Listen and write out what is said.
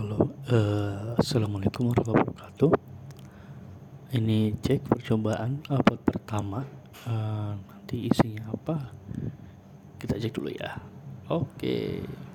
Halo, uh, assalamualaikum warahmatullahi wabarakatuh. Ini cek percobaan upload pertama. Uh, nanti isinya apa? Kita cek dulu ya. Oke. Okay.